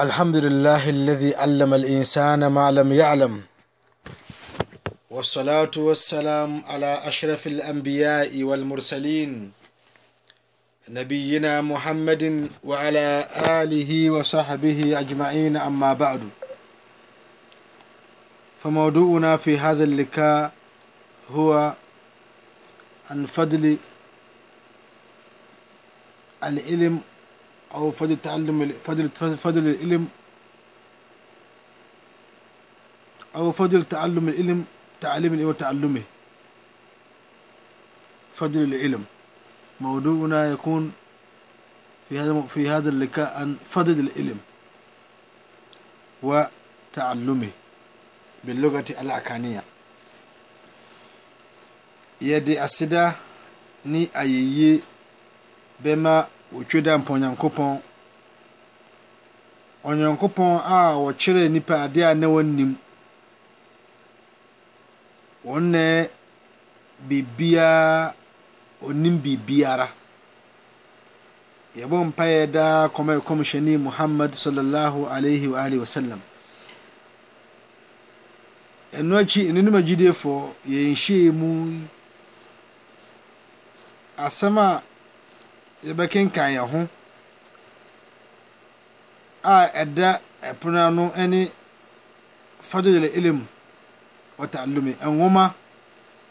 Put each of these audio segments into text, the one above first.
الحمد لله الذي علم الإنسان ما لم يعلم والصلاة والسلام على أشرف الأنبياء والمرسلين نبينا محمد وعلى آله وصحبه أجمعين أما بعد فموضوعنا في هذا اللقاء هو عن فضل العلم أو فضل تعلم فضل فضل العلم أو فضل تعلم العلم تعلم العلم وتعلمه فضل العلم موضوعنا يكون في هذا في هذا اللقاء عن فضل العلم وتعلمه باللغة الأكانية يدي أسدا ني أيي بما wɔtwe da mpa onyankopɔn onyankopɔn a wɔkyerɛ nnipa adeɛ a na wɔnnim wɔn na biribiara onim biribiara yɛbɔ mpaeɛ daa kɔma kɔmhyɛne muhammad sallallahu alaihi wa alihi wasallam ɛno akyi ɛnonom agyidiefoɔ yɛnhyiee mu asɛm a yɛbɛkenkan yɛn ho a ɛda ɛpono ano ne fadwele ilim wɔta alumi nwoma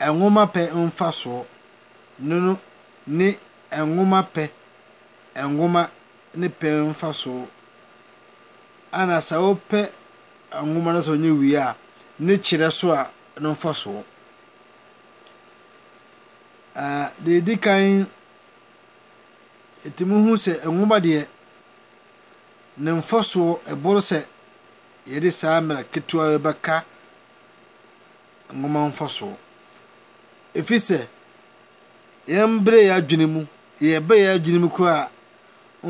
nwoma pɛ mfasoɔ nono ne nwoma pɛ nwoma ne pɛ mfasoɔ ana sɛ wopɛ nwoma no sɛ ɔnyɛ wie a ne kyerɛ so a no mfasoɔ deɛ ɛdi kan ɛti muhu sɛ nwoma deɛ ne mfɔsoɔ ɛboro sɛ yɛde saa mmerɛ ketewa bɛka nwoma mfɔsoɔ ɛfiri sɛ yɛn bere yɛ adwene mu yɛbɛ yɛ adwene mu koraa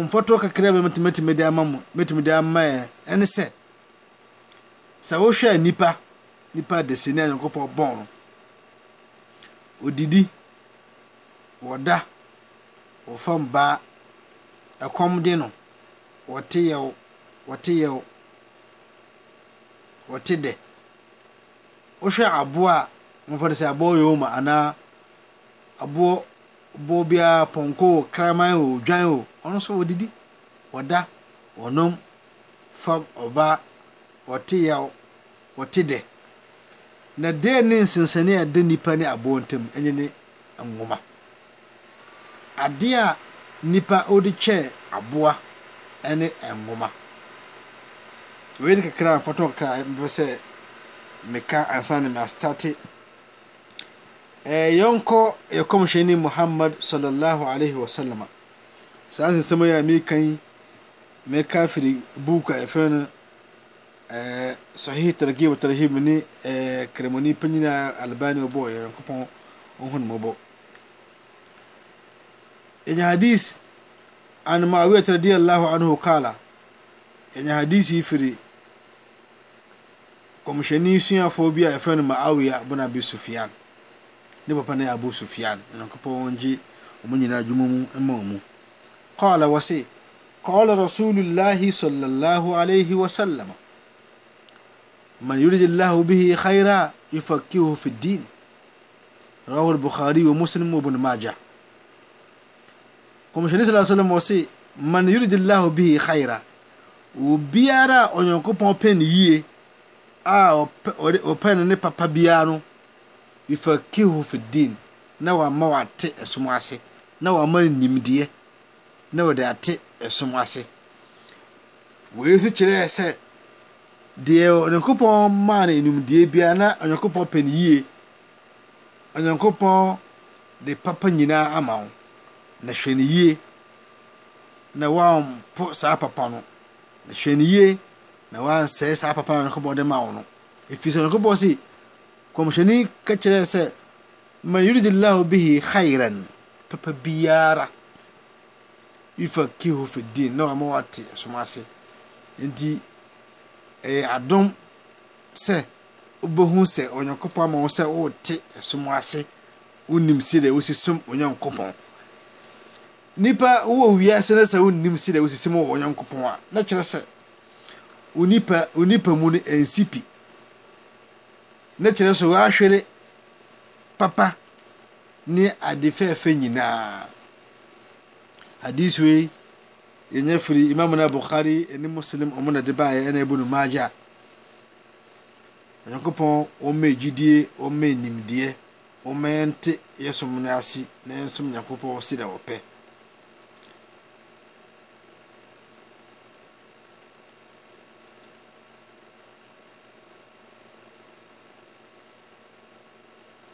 mfɔtoɔ kakra bɛ mɛtumi de ama mu mɛtumi de ama yɛ ɛne sɛ sɛ wohwɛ nipa nipa desini a nyankopɔn bɔn no odidi wɔda wɔfam baa ɛkɔm de no wɔte yɛw wɔte yɛw wɔte dɛ wohwɛ aboa a mfa no sɛ aboɔ yɛ ma anaa aboɔ boɔ biara pɔnkɔ o kraman o dwan o ɔno nso wɔdidi wɔda wɔnom fam ɔbaa wɔte yɛw wɔte dɛ na dee ne nsensani a ɛda nnipa ne aboɔ ntam ɛnyɛ ne nwoma adea nipa ode chɛ aboa ne nŋuma yini kakra fa tkakraɛsɛ meka ansani mastate yɔnkɔ yakɔmehɛni muhamad sal allahu alaii wasalama saa sinsɛmo ya meekai meka firi boka afenu saheh taraki watrhibmuni kramoni payinaa albani obo ykɔpɔn hunemubo yenye hadis an muawiyata radiallahu anhu kala yenye hadisi firi kɔmhyɛni suafoɔ bi a yɛfrɛ no maawiya bun abi sufian ne papa no yɛ abu sufian nyankopɔn wɔngye ɔmo nyinaa adwuma mu ma mu قال وسي قال رسول الله صلى الله عليه وسلم من يريد الله به خيرا يفكه في الدين رواه البخاري ومسلم وابن ماجه kɔmhyɛni sɛ asalam wɔ se man yuridillahu bihi khaira obiara ɔnyankopɔn pɛ ne yie a ɔpɛ no ne papa biara no yufakihu fi din na wama wate ɛsom ase na wama no nimdeɛ na wɔde ate ɛsom ase wei nso kyerɛɛ sɛ deɛ onyankopɔn maa no enumdeɛ biara na onyankopɔn pɛ ne yie onyankopɔn de papa nyinaa ama wo anena waap saa papa no nenawasɛ saapapanyakɔndema wono sonyapɔn s kɔɛne ka kyerɛ sɛ maeridilah bihe hiran papa biara fa kiho fidn naa wate sm ase nti ɛ adom sɛ wobɛhu sɛ oyankopɔn maosɛ wote som ase woni s de wosisom onyankopɔn nipa wow wisɛnesɛ woni sere wosisɛmwɔ yankopɔ a nekyeɛsɛ nipamuno nsipi nekyerɛsɛ waahere papa ne adefɛfɛ yinaa hadie we ɛnyɛ fri ima nabuhari nmuslanme nyankopɔn ɔma gyiie ɔma ndeɛ ɔmante yɛsmnoase nsyankopɔsedapɛ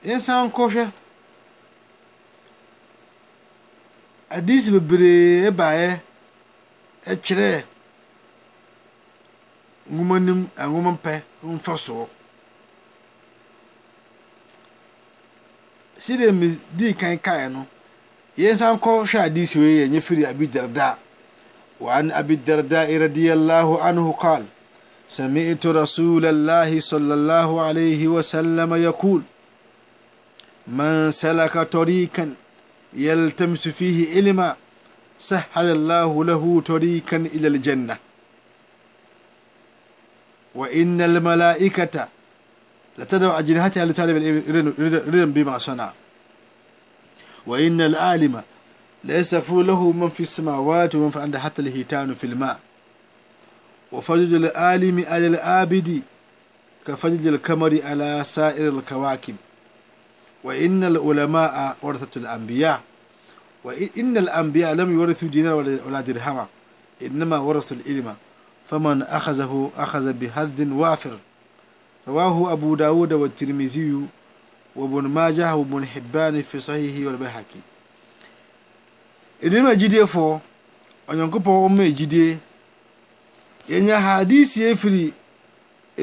إنسان كوشة أديس ببري إباية أتشري nwoma nim nwoma mpɛ mfasoɔ sidi mi dii kan kae no yɛn san kɔ hwɛ adiisi wei yɛ nye firi abi darda وعن أبي الدرداء رضي الله عنه قال سمعت رسول الله صلى الله عليه وسلم يقول من سلك طريقا يلتمس فيه علما سهل الله له طريقا إلى الجنة وإن الملائكة لتدعو أجنحتها لطالب العلم بما صنع وإن العالم لا يستغفر له من في السماوات ومن في عند حتى الهيتان في الماء وفجد العالم على العابد كفجد القمر على سائر الكواكب وإن العلماء ورثة الأنبياء وإن الأنبياء لم يورثوا دينارا ولا درهما إنما ورثوا العلم فمن أخذه أخذ بهذ وافر رواه أبو داود والترمذي وابن ماجه وابن حبان في صحيحه والبيهقي إنما جدي فو onyankopɔn ɔma agyidie yɛnya hadisi efiri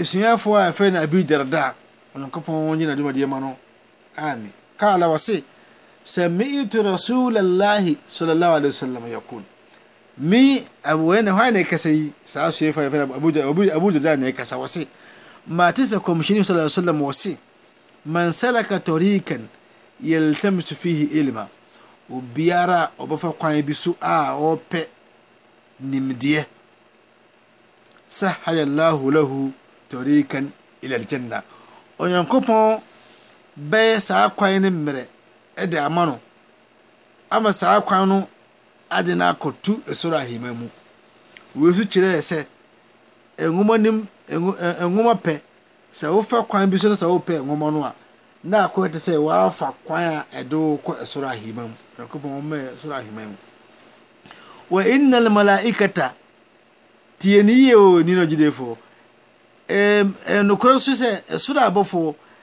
esuafoɔ a yɛfɛ no abi darda onyankopɔn nyɛ n'adumadeɛ ma no qaala wasɩɩ sami't rasul lah slى ا l wasalm yakul mi ne kasa saaabu dane kasa wasɩ ma tisa komson sm wasɩ man salaka triɩka yaltamis fihi ilma u biara u bafa kaɛ bis a o pɛ nmdiya sahay lah lah trka ila lgana yŋkpɔ bɛyɛ saa kwan no mmerɛ de ama no ama saa kwan no ade no akɔtu ɛsoro ahema mu wei nso kyerɛɛ sɛ nwoma nim nwoma pɛ sɛ wofa kwan bi so na sɛ wopɛ nwoma no a na akɔyɛ te sɛ wɔafa kwan a ɛde wo kɔ ɛsoro ahema mu nyankopɔn wɔma ɛsoro ahema mu wa inna almalaikata tie ne yie o ni no gyidefoɔ ɛnokorɛ so sɛ ɛsoro abɔfoɔ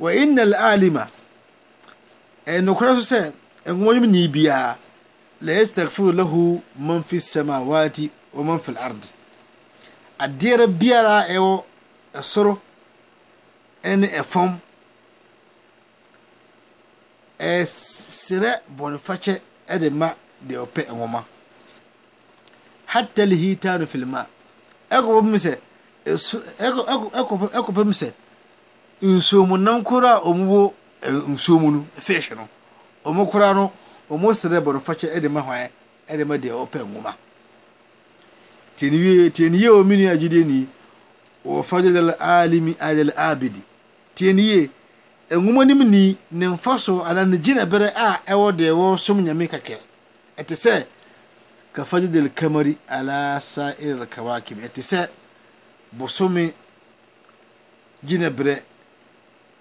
wɔinna alima nokorɛ so sɛ nwoma nwom ni biara la yastagfiru lahu man fi samawati wa man fi lard adeɛra biara ɛwɔ ɛsoro ɛne ɛfam ɛserɛ bɔnefakyɛ ɛde ma deɛ ɔpɛ nwoma hatta lihitanu filma ɛkɔpɛ mu sɛ ɛkɔpɛ mu sɛ nsom nam kora omuwo eh, nsom fiseo m kora mosrɛ bnfach dema h dpɛ ma tny mengidni ɔfadede lalimi labidi tne wma nemni ne faso ne ginaberɛ a ɛwɔ de wo som yame kekel ɛti sɛ kafagoda lkamari ala sair alkawacim ti sɛ bosome ginabere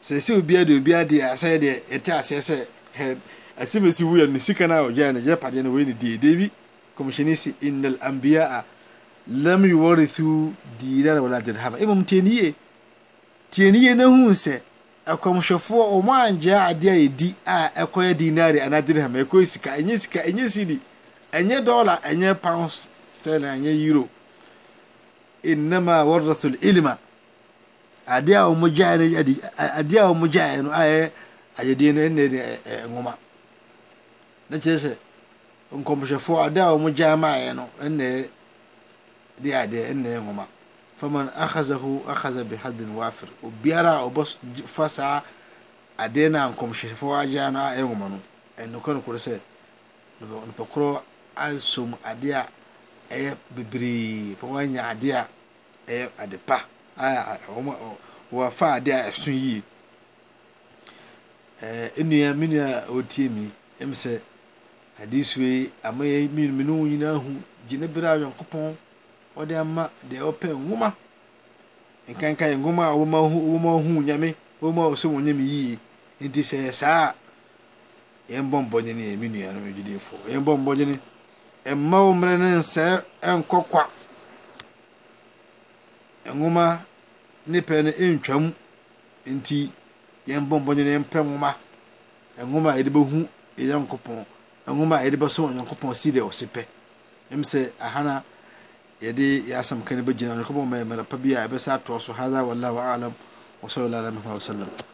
sɛ sɛ obia de obia deɛ asɛ deɛ ɛte aseɛ sɛ asɛm ɛsi wuyɛ no sika no a ɔgyae no gyɛpadeɛ no wei ne die debi kɔmhyɛne si innal ambia a lam yuwarithu dinar wala dirhama mmom tieniye tieniye na hu sɛ ɛkɔmhwɛfoɔ ɔmo angyea adeɛ a yɛdi a ɛkɔyɛ dinari anaa dirham ɛkɔyɛ sika ɛnyɛ sika ɛnyɛ sidi ɛnyɛ dɔla ɛnyɛ pounds sterling ɛnyɛ euro innama warathul ilma adeɛ a wɔn gyae no yɛde adeɛ a wɔn gyae no ayɛ ayɛdeɛ no ɛna ɛde ɛɛ nwoma ne kyerɛ sɛ nkɔmhyɛfoɔ adeɛ a wɔn gyae ma ayɛ no ɛna ɛde adeɛ ɛna ɛyɛ nwoma faman akhazahu akhaza bi hadin wafir obiara a ɔbɔ fa saa adeɛ no a nkɔmhyɛfoɔ agyae no ayɛ nwoma no ɛnokɔ nokɔ sɛ nipakorɔ asom adeɛ a ɛyɛ bebree pɔnkɔ anya adeɛ a ɛyɛ ade pa a wɔn wɔfa adeɛ a ɛso yie ɛɛ nnua me nua otie mi ɛmu sɛ adeɛ so yi ama yɛ mmienu ne wɔn nyinaa ho gyina bere a Nyankopɔn ɔde ama deɛ ɔpɛ nwoma nkankan nwoma a wɔn ahu wɔn ahu nyame wɔn a ɔsɔ wɔn nyame yie nti sɛ saa yɛn bɔ mbɔnyɛ ne yɛn me nua no adwadifoɔ yɛn bɔ mbɔnyɛ ne mma wɔn mmerɛ ne nsɛɛ nkɔ kwa. nwoma ne pɛ no ntwam nti yɛn bɔ mbɔnyɛ no yɛmpɛ nwoma nwoma a yɛde bɛhu yɛn nkopɔn nwoma a yɛde bɛsom onyankopɔn si deɛ ɔsi pɛ ɛm sɛ ahana yɛde yɛasɛm ka no bɛgyina onyankopɔn ma yɛ pa bi a ɛbɛsɛ atoɔ so hadha wallahu alam وصلى الله على محمد